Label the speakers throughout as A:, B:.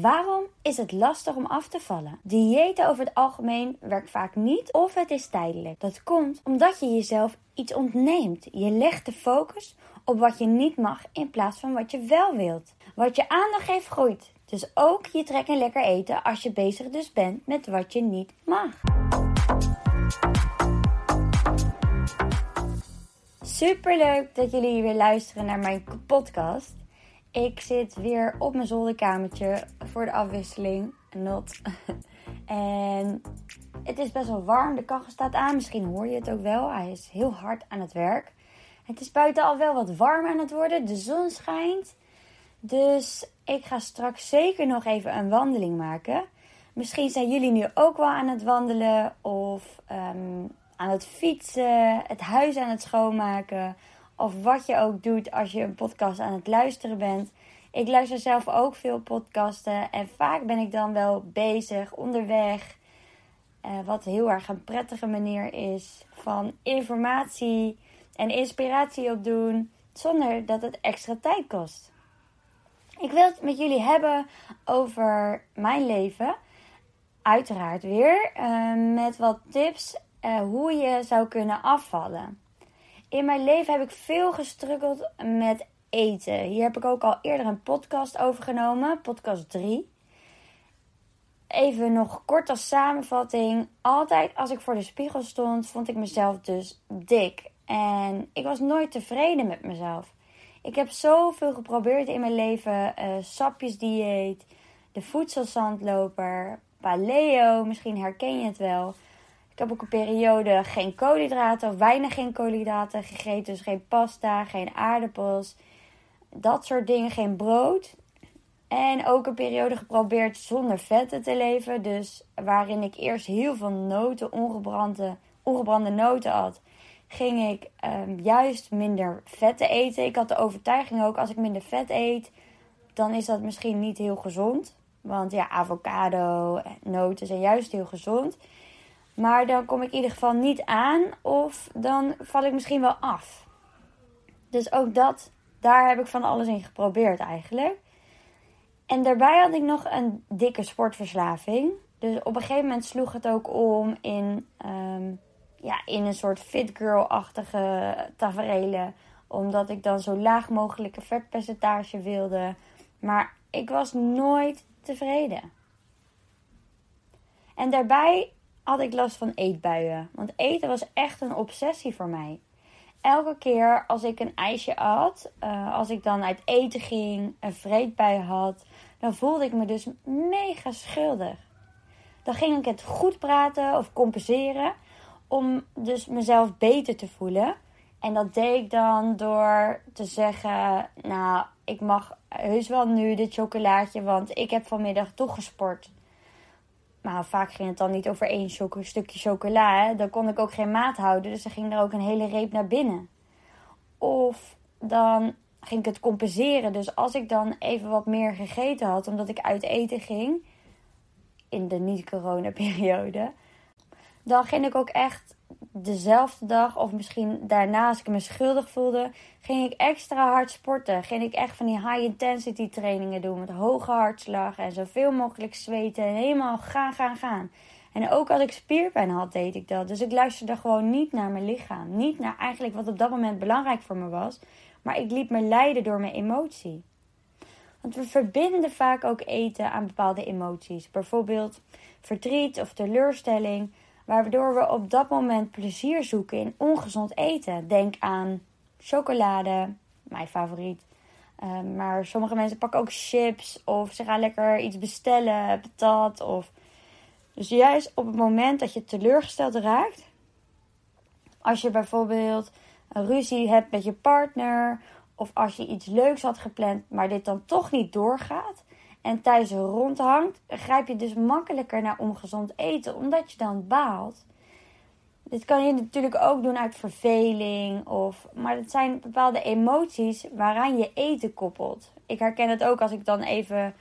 A: Waarom is het lastig om af te vallen? Diëten over het algemeen werkt vaak niet of het is tijdelijk. Dat komt omdat je jezelf iets ontneemt. Je legt de focus op wat je niet mag in plaats van wat je wel wilt. Wat je aandacht geeft groeit. Dus ook je trek en lekker eten als je bezig dus bent met wat je niet mag. Super leuk dat jullie weer luisteren naar mijn podcast. Ik zit weer op mijn zolderkamertje voor de afwisseling. Not. en het is best wel warm. De kachel staat aan. Misschien hoor je het ook wel. Hij is heel hard aan het werk. Het is buiten al wel wat warm aan het worden. De zon schijnt. Dus ik ga straks zeker nog even een wandeling maken. Misschien zijn jullie nu ook wel aan het wandelen of ehm, aan het fietsen, het huis aan het schoonmaken of wat je ook doet als je een podcast aan het luisteren bent. Ik luister zelf ook veel podcasten en vaak ben ik dan wel bezig onderweg. Uh, wat heel erg een prettige manier is van informatie en inspiratie opdoen zonder dat het extra tijd kost. Ik wil het met jullie hebben over mijn leven. Uiteraard weer uh, met wat tips uh, hoe je zou kunnen afvallen. In mijn leven heb ik veel gestruggeld met eten. Hier heb ik ook al eerder een podcast over genomen, podcast 3. Even nog kort als samenvatting. Altijd als ik voor de spiegel stond, vond ik mezelf dus dik. En ik was nooit tevreden met mezelf. Ik heb zoveel geprobeerd in mijn leven. Uh, sapjesdieet, de voedselzandloper, paleo, misschien herken je het wel. Ik heb ook een periode geen koolhydraten of weinig geen koolhydraten gegeten. Dus geen pasta, geen aardappels. Dat soort dingen, geen brood. En ook een periode geprobeerd zonder vetten te leven. Dus waarin ik eerst heel veel noten, ongebrande, ongebrande noten had. Ging ik um, juist minder vetten eten. Ik had de overtuiging ook, als ik minder vet eet, dan is dat misschien niet heel gezond. Want ja, avocado, noten zijn juist heel gezond. Maar dan kom ik in ieder geval niet aan of dan val ik misschien wel af. Dus ook dat, daar heb ik van alles in geprobeerd eigenlijk. En daarbij had ik nog een dikke sportverslaving. Dus op een gegeven moment sloeg het ook om in, um, ja, in een soort fit girl-achtige taferelen. Omdat ik dan zo laag mogelijke vetpercentage wilde. Maar ik was nooit tevreden. En daarbij had ik last van eetbuien. Want eten was echt een obsessie voor mij. Elke keer als ik een ijsje at, uh, als ik dan uit eten ging, een vreedbui had, dan voelde ik me dus mega schuldig. Dan ging ik het goed praten of compenseren om dus mezelf beter te voelen. En dat deed ik dan door te zeggen: Nou, ik mag heus wel nu dit chocolaatje, want ik heb vanmiddag toch gesport. Maar vaak ging het dan niet over één stukje chocola. Dan kon ik ook geen maat houden. Dus dan ging er ook een hele reep naar binnen. Of dan ging ik het compenseren. Dus als ik dan even wat meer gegeten had, omdat ik uit eten ging. In de niet-corona-periode. Dan ging ik ook echt dezelfde dag, of misschien daarna, als ik me schuldig voelde, ging ik extra hard sporten. Ging ik echt van die high-intensity trainingen doen met hoge hartslag en zoveel mogelijk zweten. En helemaal gaan, gaan, gaan. En ook als ik spierpijn had, deed ik dat. Dus ik luisterde gewoon niet naar mijn lichaam. Niet naar eigenlijk wat op dat moment belangrijk voor me was. Maar ik liet me leiden door mijn emotie. Want we verbinden vaak ook eten aan bepaalde emoties. Bijvoorbeeld verdriet of teleurstelling. Waardoor we op dat moment plezier zoeken in ongezond eten. Denk aan chocolade, mijn favoriet. Ehm, maar sommige mensen pakken ook chips of ze gaan lekker iets bestellen, patat. Of... Dus juist op het moment dat je teleurgesteld raakt, als je bijvoorbeeld een ruzie hebt met je partner, of als je iets leuks had gepland, maar dit dan toch niet doorgaat, en thuis rondhangt, grijp je dus makkelijker naar ongezond eten, omdat je dan baalt. Dit kan je natuurlijk ook doen uit verveling, of, maar het zijn bepaalde emoties waaraan je eten koppelt. Ik herken het ook als ik dan even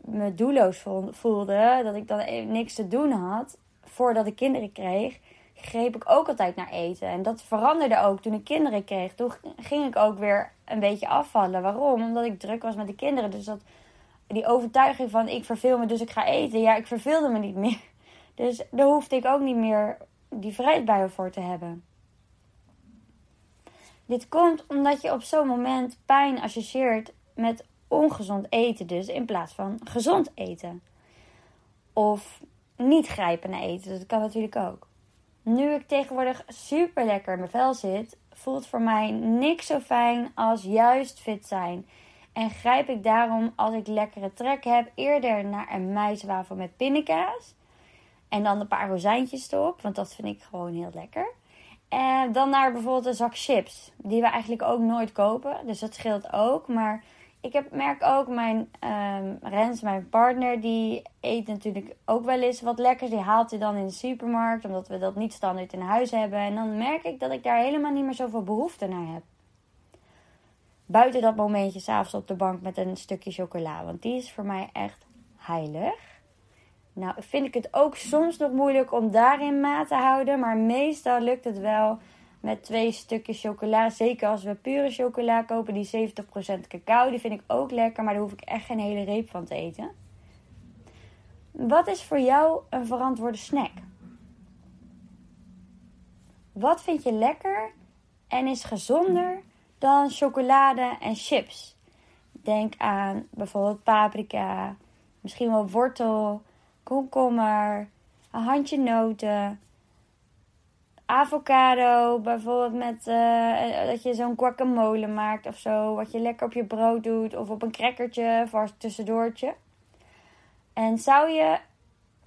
A: me doelloos voelde, dat ik dan niks te doen had voordat ik kinderen kreeg, greep ik ook altijd naar eten. En dat veranderde ook toen ik kinderen kreeg. Toen ging ik ook weer een beetje afvallen. Waarom? Omdat ik druk was met de kinderen. Dus dat die overtuiging van ik verveel me, dus ik ga eten. Ja, ik verveelde me niet meer. Dus daar hoefde ik ook niet meer die vrijheid bij voor te hebben. Dit komt omdat je op zo'n moment pijn associeert met ongezond eten, dus in plaats van gezond eten. Of niet grijpen naar eten, dat kan natuurlijk ook. Nu ik tegenwoordig super lekker in mijn vel zit, voelt voor mij niks zo fijn als juist fit zijn. En grijp ik daarom, als ik lekkere trek heb, eerder naar een maiswafel met pindakaas. En dan een paar rozijntjes erop, want dat vind ik gewoon heel lekker. En dan naar bijvoorbeeld een zak chips, die we eigenlijk ook nooit kopen. Dus dat scheelt ook. Maar ik heb, merk ook, mijn um, Rens, mijn partner, die eet natuurlijk ook wel eens wat lekkers. Die haalt hij dan in de supermarkt, omdat we dat niet standaard in huis hebben. En dan merk ik dat ik daar helemaal niet meer zoveel behoefte naar heb. Buiten dat momentje s'avonds op de bank met een stukje chocola. Want die is voor mij echt heilig. Nou, vind ik het ook soms nog moeilijk om daarin maat te houden. Maar meestal lukt het wel met twee stukjes chocola. Zeker als we pure chocola kopen, die 70% cacao. Die vind ik ook lekker, maar daar hoef ik echt geen hele reep van te eten. Wat is voor jou een verantwoorde snack? Wat vind je lekker en is gezonder dan chocolade en chips? Denk aan bijvoorbeeld paprika, misschien wel wortel, komkommer, een handje noten, avocado, bijvoorbeeld met uh, dat je zo'n guacamole maakt of zo, wat je lekker op je brood doet of op een crackertje voor tussendoortje. En zou je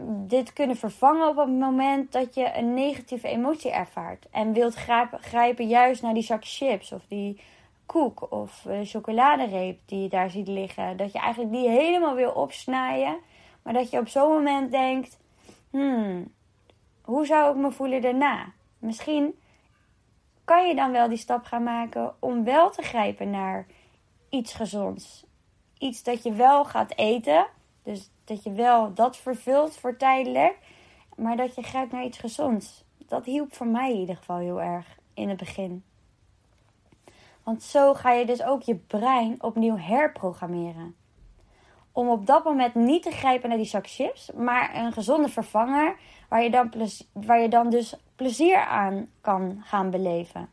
A: dit kunnen vervangen op het moment dat je een negatieve emotie ervaart en wilt grijpen, juist naar die zak chips of die koek of uh, chocoladereep die je daar ziet liggen, dat je eigenlijk die helemaal wil opsnijden, maar dat je op zo'n moment denkt: hmm, hoe zou ik me voelen daarna? Misschien kan je dan wel die stap gaan maken om wel te grijpen naar iets gezonds. Iets dat je wel gaat eten. Dus dat je wel dat vervult voor tijdelijk. Maar dat je grijpt naar iets gezonds. Dat hielp voor mij in ieder geval heel erg in het begin. Want zo ga je dus ook je brein opnieuw herprogrammeren. Om op dat moment niet te grijpen naar die zak chips, maar een gezonde vervanger waar je dan, waar je dan dus plezier aan kan gaan beleven.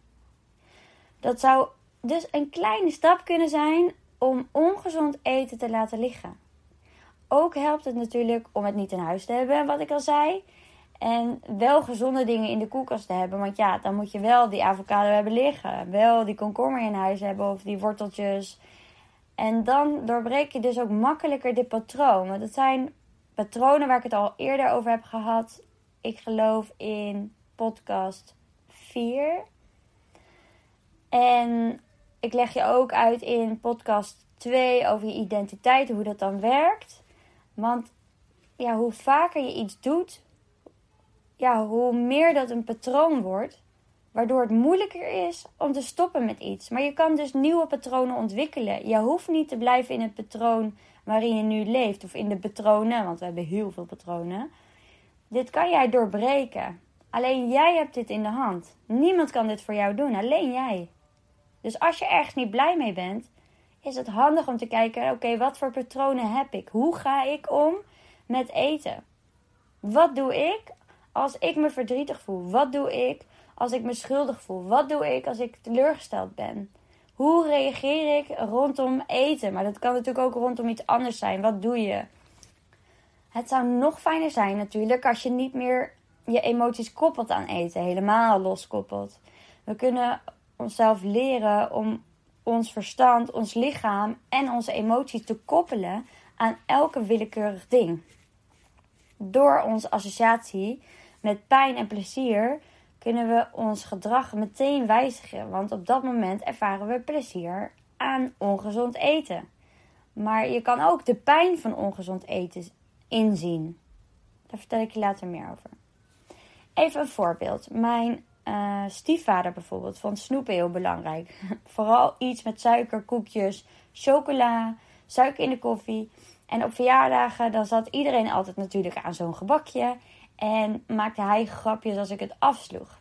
A: Dat zou dus een kleine stap kunnen zijn om ongezond eten te laten liggen. Ook helpt het natuurlijk om het niet in huis te hebben, wat ik al zei. En wel gezonde dingen in de koelkast te hebben. Want ja, dan moet je wel die avocado hebben liggen. Wel die komkommer in huis hebben of die worteltjes. En dan doorbreek je dus ook makkelijker dit patroon. Want het zijn patronen waar ik het al eerder over heb gehad. Ik geloof in podcast 4. En ik leg je ook uit in podcast 2 over je identiteit, hoe dat dan werkt. Want ja, hoe vaker je iets doet, ja, hoe meer dat een patroon wordt, waardoor het moeilijker is om te stoppen met iets. Maar je kan dus nieuwe patronen ontwikkelen. Je hoeft niet te blijven in het patroon waarin je nu leeft, of in de patronen, want we hebben heel veel patronen. Dit kan jij doorbreken. Alleen jij hebt dit in de hand. Niemand kan dit voor jou doen, alleen jij. Dus als je ergens niet blij mee bent, is het handig om te kijken: oké, wat voor patronen heb ik? Hoe ga ik om met eten? Wat doe ik als ik me verdrietig voel? Wat doe ik als ik me schuldig voel? Wat doe ik als ik teleurgesteld ben? Hoe reageer ik rondom eten? Maar dat kan natuurlijk ook rondom iets anders zijn. Wat doe je? Het zou nog fijner zijn natuurlijk als je niet meer je emoties koppelt aan eten, helemaal loskoppelt. We kunnen onszelf leren om ons verstand, ons lichaam en onze emoties te koppelen aan elke willekeurig ding. Door onze associatie met pijn en plezier kunnen we ons gedrag meteen wijzigen, want op dat moment ervaren we plezier aan ongezond eten. Maar je kan ook de pijn van ongezond eten inzien. Daar vertel ik je later meer over. Even een voorbeeld. Mijn uh, stiefvader bijvoorbeeld vond snoepen heel belangrijk. Vooral iets met suiker, koekjes, chocola, suiker in de koffie. En op verjaardagen dan zat iedereen altijd natuurlijk aan zo'n gebakje. En maakte hij grapjes als ik het afsloeg.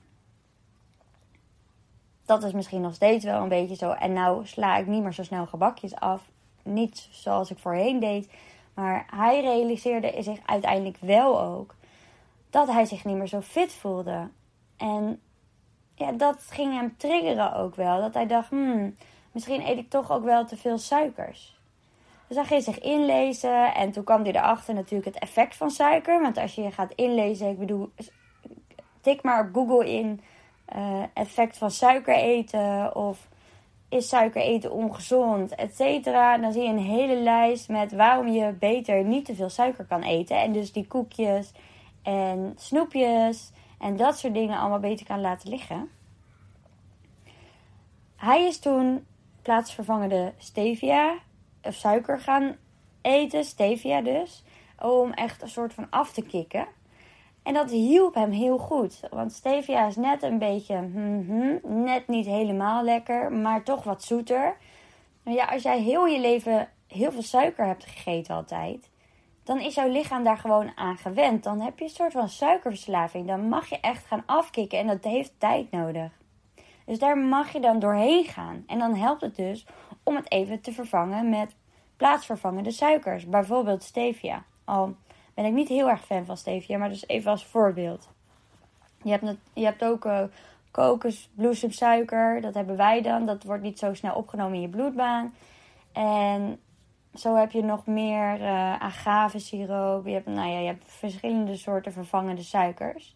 A: Dat is misschien nog steeds wel een beetje zo. En nou sla ik niet meer zo snel gebakjes af. niet zoals ik voorheen deed. Maar hij realiseerde zich uiteindelijk wel ook dat hij zich niet meer zo fit voelde. En ja, dat ging hem triggeren ook wel. Dat hij dacht, hmm, misschien eet ik toch ook wel te veel suikers. Dus hij ging zich inlezen en toen kwam hij erachter natuurlijk het effect van suiker. Want als je gaat inlezen, ik bedoel, tik maar op Google in uh, effect van suiker eten of is suiker eten ongezond, et cetera. Dan zie je een hele lijst met waarom je beter niet te veel suiker kan eten. En dus die koekjes en snoepjes en dat soort dingen allemaal beter kan laten liggen. Hij is toen plaatsvervangende stevia of suiker gaan eten, stevia dus, om echt een soort van af te kicken. En dat hielp hem heel goed. Want stevia is net een beetje, mm net niet helemaal lekker, maar toch wat zoeter. Ja, als jij heel je leven heel veel suiker hebt gegeten altijd, dan is jouw lichaam daar gewoon aan gewend. Dan heb je een soort van suikerverslaving. Dan mag je echt gaan afkicken en dat heeft tijd nodig. Dus daar mag je dan doorheen gaan. En dan helpt het dus om het even te vervangen met plaatsvervangende suikers. Bijvoorbeeld stevia. Al ben ik niet heel erg fan van stevia, maar dus even als voorbeeld. Je hebt, je hebt ook uh, kokosbloesemsuiker. Dat hebben wij dan. Dat wordt niet zo snel opgenomen in je bloedbaan. En zo heb je nog meer uh, agavesiroop. Je hebt, nou ja, je hebt verschillende soorten vervangende suikers.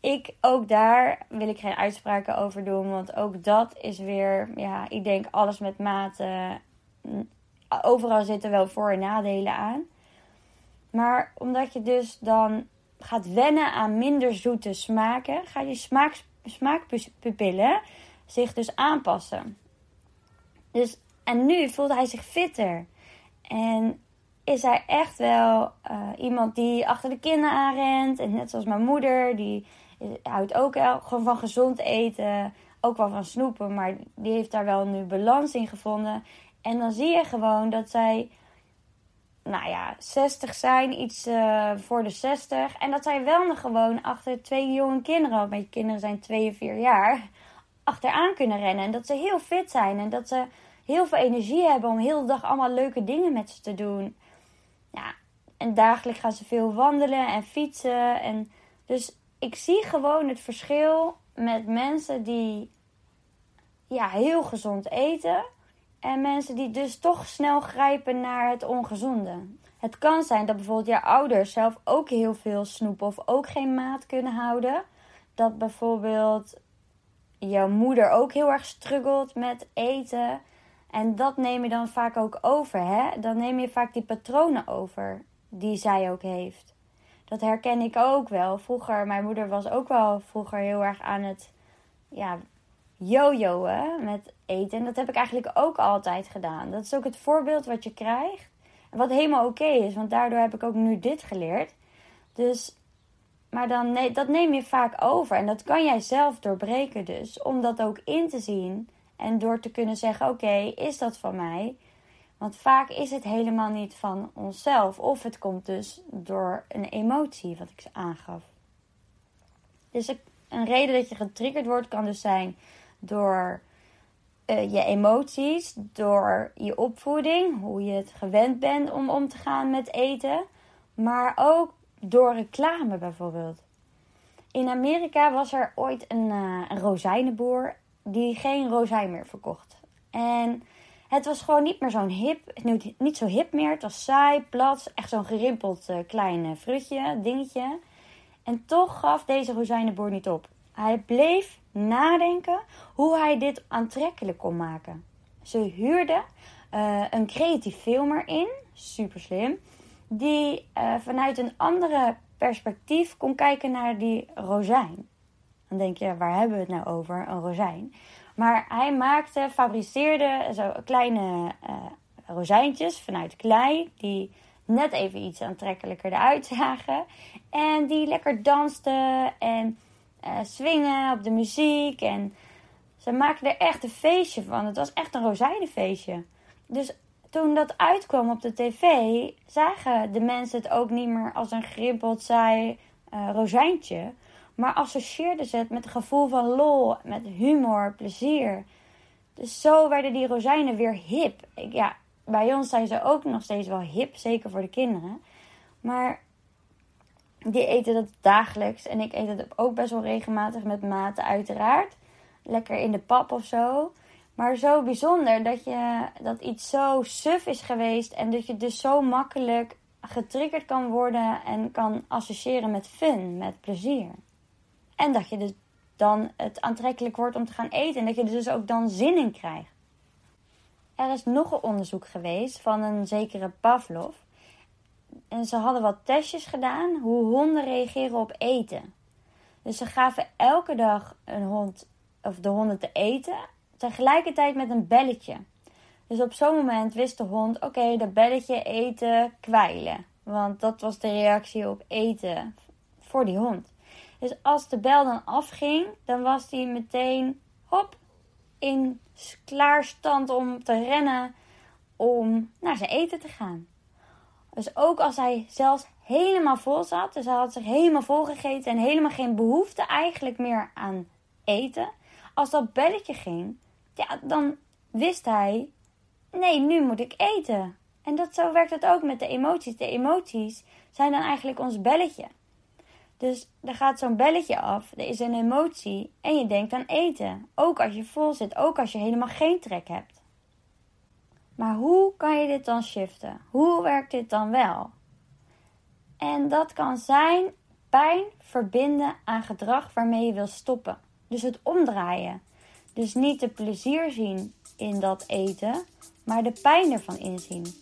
A: Ik, ook daar wil ik geen uitspraken over doen. Want ook dat is weer, ja, ik denk alles met mate. Overal zitten wel voor- en nadelen aan. Maar omdat je dus dan gaat wennen aan minder zoete smaken, ga je smaak, smaakpupillen zich dus aanpassen. Dus, en nu voelt hij zich fitter. En is hij echt wel uh, iemand die achter de kinderen aanrent. En net zoals mijn moeder, die houdt ook gewoon van gezond eten. Ook wel van snoepen, maar die heeft daar wel nu balans in gevonden. En dan zie je gewoon dat zij nou ja, 60 zijn, iets uh, voor de 60. En dat zij wel nog gewoon achter twee jonge kinderen, want mijn kinderen zijn 2 en 4 jaar, achteraan kunnen rennen. En dat ze heel fit zijn en dat ze heel veel energie hebben om heel de dag allemaal leuke dingen met ze te doen. Ja, en dagelijks gaan ze veel wandelen en fietsen. En dus ik zie gewoon het verschil met mensen die ja, heel gezond eten en mensen die dus toch snel grijpen naar het ongezonde. Het kan zijn dat bijvoorbeeld jouw ouders zelf ook heel veel snoepen of ook geen maat kunnen houden. Dat bijvoorbeeld jouw moeder ook heel erg struggelt met eten. En dat neem je dan vaak ook over. Hè? Dan neem je vaak die patronen over die zij ook heeft. Dat herken ik ook wel. Vroeger, mijn moeder was ook wel vroeger heel erg aan het ja, jojoen met eten. En dat heb ik eigenlijk ook altijd gedaan. Dat is ook het voorbeeld wat je krijgt. Wat helemaal oké is, want daardoor heb ik ook nu dit geleerd. Dus, maar dan, nee, dat neem je vaak over. En dat kan jij zelf doorbreken dus. Om dat ook in te zien. En door te kunnen zeggen, oké, is dat van mij? Want vaak is het helemaal niet van onszelf. Of het komt dus door een emotie, wat ik aangaf. Dus een reden dat je getriggerd wordt kan dus zijn door uh, je emoties, door je opvoeding, hoe je het gewend bent om om te gaan met eten, maar ook door reclame bijvoorbeeld. In Amerika was er ooit een, uh, een rozijnenboer die geen rozijn meer verkocht. En het was gewoon niet meer zo'n hip, niet zo hip meer. Het was saai, plat, echt zo'n gerimpeld uh, klein frutje, dingetje. En toch gaf deze rozijnenboer niet op. Hij bleef nadenken hoe hij dit aantrekkelijk kon maken. Ze huurde uh, een creatief filmer in, super slim, die vanuit een andere perspectief kon kijken naar die rozijn. Dan denk je, waar hebben we het nou over? Een rozijn. Maar hij maakte, fabriceerde zo kleine uh, rozijntjes vanuit klei, die net even iets aantrekkelijker eruit zagen. En die lekker dansten en uh, swingen op de muziek. En ze maakten er echt een feestje van. Het was echt een rozijnenfeestje. Dus toen dat uitkwam op de tv, zagen de mensen het ook niet meer als een grimpeld saai uh, rozijntje. Maar associeerden ze het met een gevoel van lol, met humor, plezier. Dus zo werden die rozijnen weer hip. Ja, bij ons zijn ze ook nog steeds wel hip, zeker voor de kinderen. Maar die eten dat dagelijks. En ik eet het ook best wel regelmatig met maten, uiteraard. Lekker in de pap of zo. Maar zo bijzonder dat, je, dat iets zo suf is geweest. En dat je dus zo makkelijk getriggerd kan worden en kan associëren met fun, met plezier. En dat je dus dan het aantrekkelijk wordt om te gaan eten. En dat je er dus ook dan zin in krijgt. Er is nog een onderzoek geweest van een zekere Pavlov. En ze hadden wat testjes gedaan hoe honden reageren op eten. Dus ze gaven elke dag een hond of de honden te eten, tegelijkertijd met een belletje. Dus op zo'n moment wist de hond: oké, dat belletje eten, kwijlen. Want dat was de reactie op eten voor die hond. Dus als de bel dan afging, dan was hij meteen hop in klaarstand om te rennen om naar zijn eten te gaan. Dus ook als hij zelfs helemaal vol zat, dus hij had zich helemaal vol gegeten en helemaal geen behoefte eigenlijk meer aan eten. Als dat belletje ging, ja, dan wist hij: nee, nu moet ik eten. En dat, zo werkt het ook met de emoties. De emoties zijn dan eigenlijk ons belletje. Dus er gaat zo'n belletje af, er is een emotie en je denkt aan eten. Ook als je vol zit, ook als je helemaal geen trek hebt. Maar hoe kan je dit dan shiften? Hoe werkt dit dan wel? En dat kan zijn pijn verbinden aan gedrag waarmee je wil stoppen. Dus het omdraaien. Dus niet de plezier zien in dat eten, maar de pijn ervan inzien.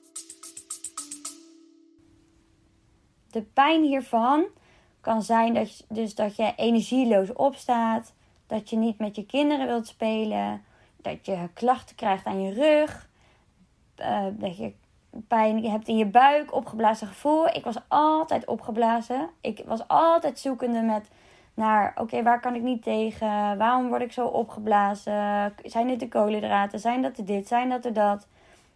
A: De pijn hiervan kan zijn dat je, dus dat je energieloos opstaat, dat je niet met je kinderen wilt spelen, dat je klachten krijgt aan je rug, uh, dat je pijn hebt in je buik, opgeblazen gevoel. Ik was altijd opgeblazen. Ik was altijd zoekende met naar, oké, waar kan ik niet tegen? Waarom word ik zo opgeblazen? Zijn dit de koolhydraten? Zijn dat de dit? Zijn dat de dat?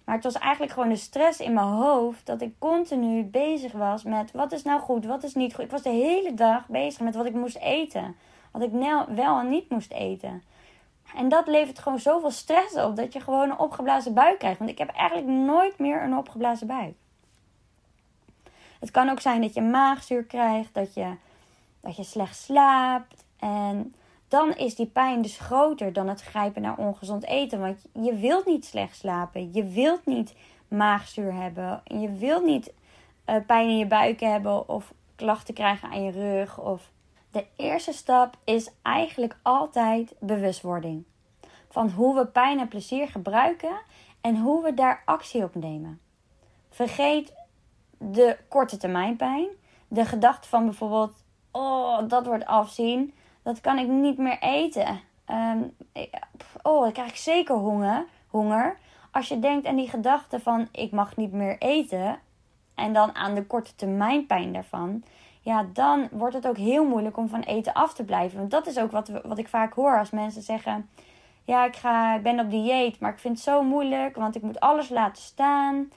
A: Maar het was eigenlijk gewoon de stress in mijn hoofd dat ik continu bezig was met wat is nou goed, wat is niet goed. Ik was de hele dag bezig met wat ik moest eten. Wat ik wel en niet moest eten. En dat levert gewoon zoveel stress op dat je gewoon een opgeblazen buik krijgt. Want ik heb eigenlijk nooit meer een opgeblazen buik. Het kan ook zijn dat je maagzuur krijgt, dat je, dat je slecht slaapt. En dan is die pijn dus groter dan het grijpen naar ongezond eten. Want je wilt niet slecht slapen. Je wilt niet maagzuur hebben. Je wilt niet uh, pijn in je buik hebben of klachten krijgen aan je rug. Of... De eerste stap is eigenlijk altijd bewustwording. Van hoe we pijn en plezier gebruiken en hoe we daar actie op nemen. Vergeet de korte termijn pijn. De gedachte van bijvoorbeeld, oh, dat wordt afzien dat kan ik niet meer eten. Um, oh, dan krijg ik zeker honger, honger. Als je denkt aan die gedachte van ik mag niet meer eten. En dan aan de korte termijn pijn daarvan. Ja, dan wordt het ook heel moeilijk om van eten af te blijven. Want dat is ook wat, wat ik vaak hoor als mensen zeggen... Ja, ik, ga, ik ben op dieet, maar ik vind het zo moeilijk. Want ik moet alles laten staan.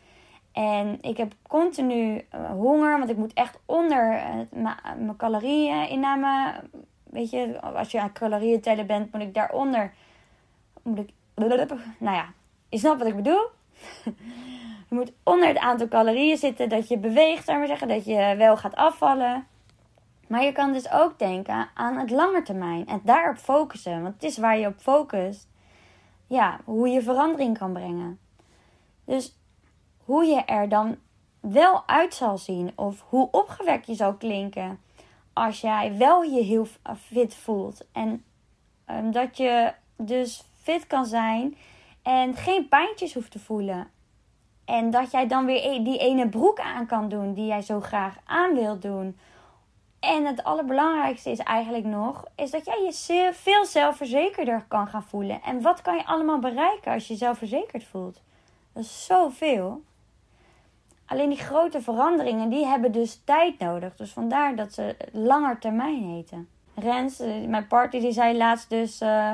A: En ik heb continu eh, honger, want ik moet echt onder uh, mijn calorieën inname weet je, als je aan calorieën tellen bent, moet ik daaronder. Moet ik. Nou ja, je snapt wat ik bedoel. je moet onder het aantal calorieën zitten dat je beweegt, zou maar zeggen, dat je wel gaat afvallen. Maar je kan dus ook denken aan het lange termijn en daarop focussen. Want het is waar je op focust, ja, hoe je verandering kan brengen. Dus hoe je er dan wel uit zal zien of hoe opgewekt je zal klinken als jij wel je heel fit voelt. En um, dat je dus fit kan zijn en geen pijntjes hoeft te voelen. En dat jij dan weer e-, die ene broek aan kan doen die jij zo graag aan wilt doen. En het allerbelangrijkste is eigenlijk nog, is dat jij je veel zelfverzekerder kan gaan voelen. En wat kan je allemaal bereiken als je zelfverzekerd voelt? Dat is zoveel. Alleen die grote veranderingen, die hebben dus tijd nodig. Dus vandaar dat ze langer termijn heten. Rens, eh, mijn partner, die zei laatst dus... Uh,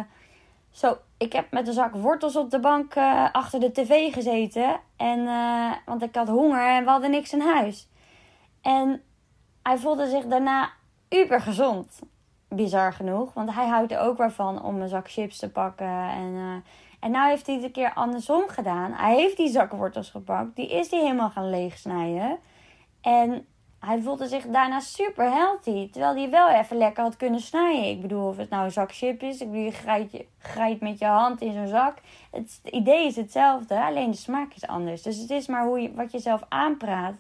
A: zo, ik heb met een zak wortels op de bank uh, achter de tv gezeten. En, want ik had honger en we hadden niks in huis. En hij voelde zich daarna uber gezond. Bizar genoeg, want hij houdt er ook wel van om een zak chips te pakken. En, en nou heeft hij het een keer andersom gedaan. Hij heeft die zak wortels gepakt. Die is hij helemaal gaan leegsnijden. En hij voelde zich daarna super healthy. Terwijl hij wel even lekker had kunnen snijden. Ik bedoel, of het nou een zak chip is. Ik bedoel, je grijpt met je hand in zo'n zak. Het, idee is hetzelfde, alleen de smaak is anders. Dus het is maar hoe je, wat je zelf aanpraat.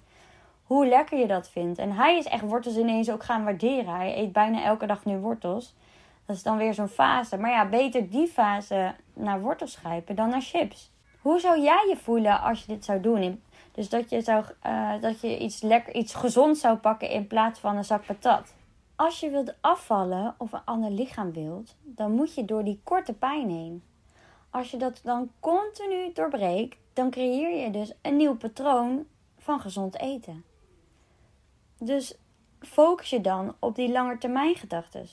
A: Hoe lekker je dat vindt. En hij is echt wortels ineens ook gaan waarderen. Hij eet bijna elke dag nu wortels. Dat is dan weer zo'n fase. Maar ja, beter die fase naar wortels grijpen dan naar chips. Hoe zou jij je voelen als je dit zou doen? Dus dat je, zou, uh, dat je iets, lekker, iets gezond zou pakken in plaats van een zak patat. Als je wilt afvallen of een ander lichaam wilt, dan moet je door die korte pijn heen. Als je dat dan continu doorbreekt, dan creëer je dus een nieuw patroon van gezond eten. Dus focus je dan op die langetermijngedachten.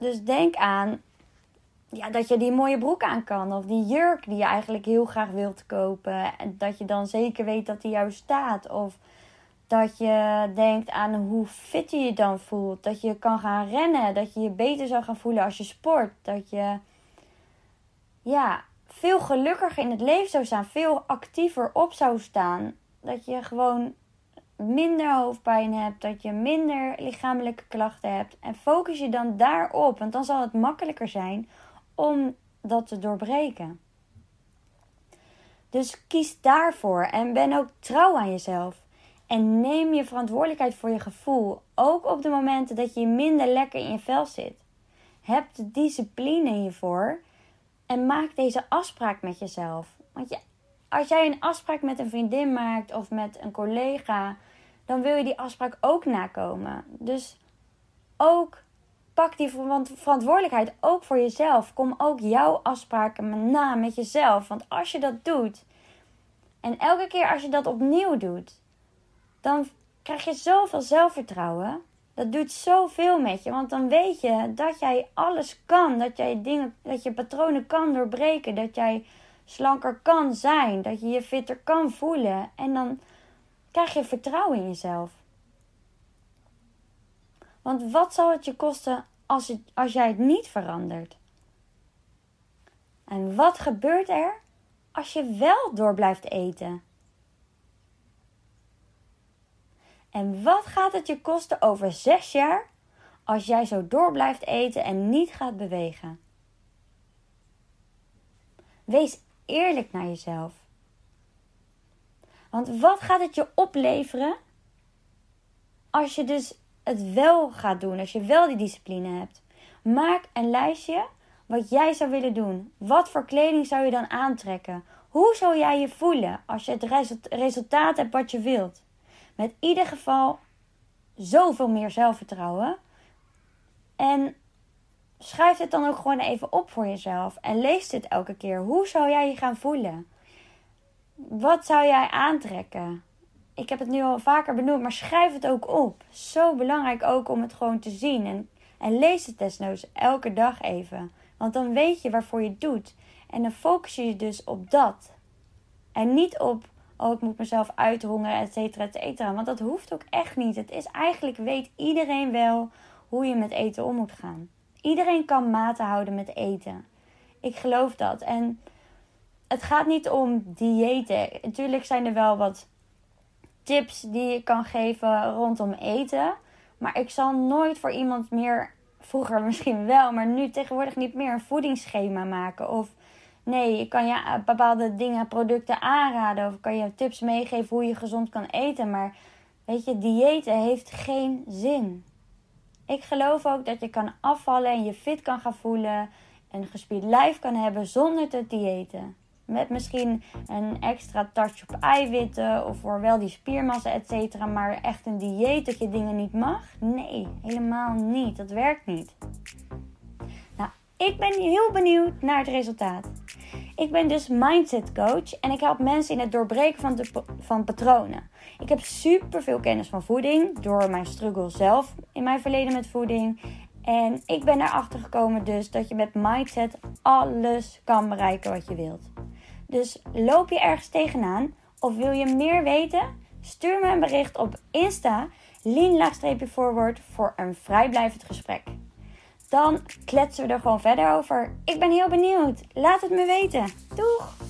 A: Dus denk aan ja, dat je die mooie broek aan kan. Of die jurk die je eigenlijk heel graag wilt kopen. En dat je dan zeker weet dat die jou staat. Of dat je denkt aan hoe fit je je dan voelt. Dat je kan gaan rennen. Dat je je beter zou gaan voelen als je sport. Dat je ja, veel gelukkiger in het leven zou staan. Veel actiever op zou staan. Dat je gewoon minder hoofdpijn hebt, dat je minder lichamelijke klachten hebt. En focus je dan daarop, want dan zal het makkelijker zijn om dat te doorbreken. Dus kies daarvoor en ben ook trouw aan jezelf. En neem je verantwoordelijkheid voor je gevoel, ook op de momenten dat je minder lekker in je vel zit. Heb de discipline hiervoor en maak deze afspraak met jezelf. Want als jij een afspraak met een vriendin maakt of met een collega, dan wil je die afspraak ook nakomen. Dus ook pak die verantwoordelijkheid ook voor jezelf. Kom ook jouw afspraken na met jezelf. Want als je dat doet, en elke keer als je dat opnieuw doet, dan krijg je zoveel zelfvertrouwen. Dat doet zoveel met je. Want dan weet je dat jij alles kan. Dat jij dingen, dat je patronen kan doorbreken. Dat jij slanker kan zijn. Dat je je fitter kan voelen. En dan krijg je vertrouwen in jezelf. Want wat zal het je kosten als, als jij het niet verandert? En wat gebeurt er als je wel door blijft eten? En wat gaat het je kosten over zes jaar als jij zo door blijft eten en niet gaat bewegen? Wees eerlijk naar jezelf. Want wat gaat het je opleveren als je dus het wel gaat doen, als je wel die discipline hebt? Maak een lijstje wat jij zou willen doen. Wat voor kleding zou je dan aantrekken? Hoe zou jij je voelen als je het resultaat hebt wat je wilt? Met ieder geval zoveel meer zelfvertrouwen. En schrijf dit dan ook gewoon even op voor jezelf. En lees dit elke keer. Hoe zou jij je gaan voelen? Wat zou jij aantrekken? Ik heb het nu al vaker benoemd, maar schrijf het ook op. Zo belangrijk ook om het gewoon te zien. En, en lees het desnoods elke dag even. Want dan weet je waarvoor je het doet. En dan focus je je dus op dat. En niet op, oh ik moet mezelf uithongeren, et cetera, et cetera. Want dat hoeft ook echt niet. Het is eigenlijk, weet iedereen wel hoe je met eten om moet gaan. Iedereen kan maten houden met eten. Ik geloof dat. En het gaat niet om diëten. Natuurlijk zijn er wel wat tips die je kan geven rondom eten. Maar ik zal nooit voor iemand meer, vroeger misschien wel, maar nu tegenwoordig niet meer een voedingsschema maken. Of nee, je kan je bepaalde dingen, producten aanraden. Of kan je tips meegeven hoe je gezond kan eten. Maar weet je, diëten heeft geen zin. Ik geloof ook dat je kan afvallen en je fit kan gaan voelen een gespierd lijf kan hebben zonder te diëten. Met misschien een extra touch op eiwitten of voor wel die spiermassa, et cetera. Maar echt een dieet dat je dingen niet mag? Nee, helemaal niet. Dat werkt niet. Nou, ik ben heel benieuwd naar het resultaat. Ik ben dus mindset coach en ik help mensen in het doorbreken van, de, van patronen. Ik heb super veel kennis van voeding door mijn struggle zelf in mijn verleden met voeding. En ik ben erachter gekomen dus dat je met mindset alles kan bereiken wat je wilt. Dus loop je ergens tegenaan of wil je meer weten? Stuur me een bericht op Insta, lean-forward voor een vrijblijvend gesprek. Dan kletsen we er gewoon verder over. Ik ben heel benieuwd. Laat het me weten. Doeg!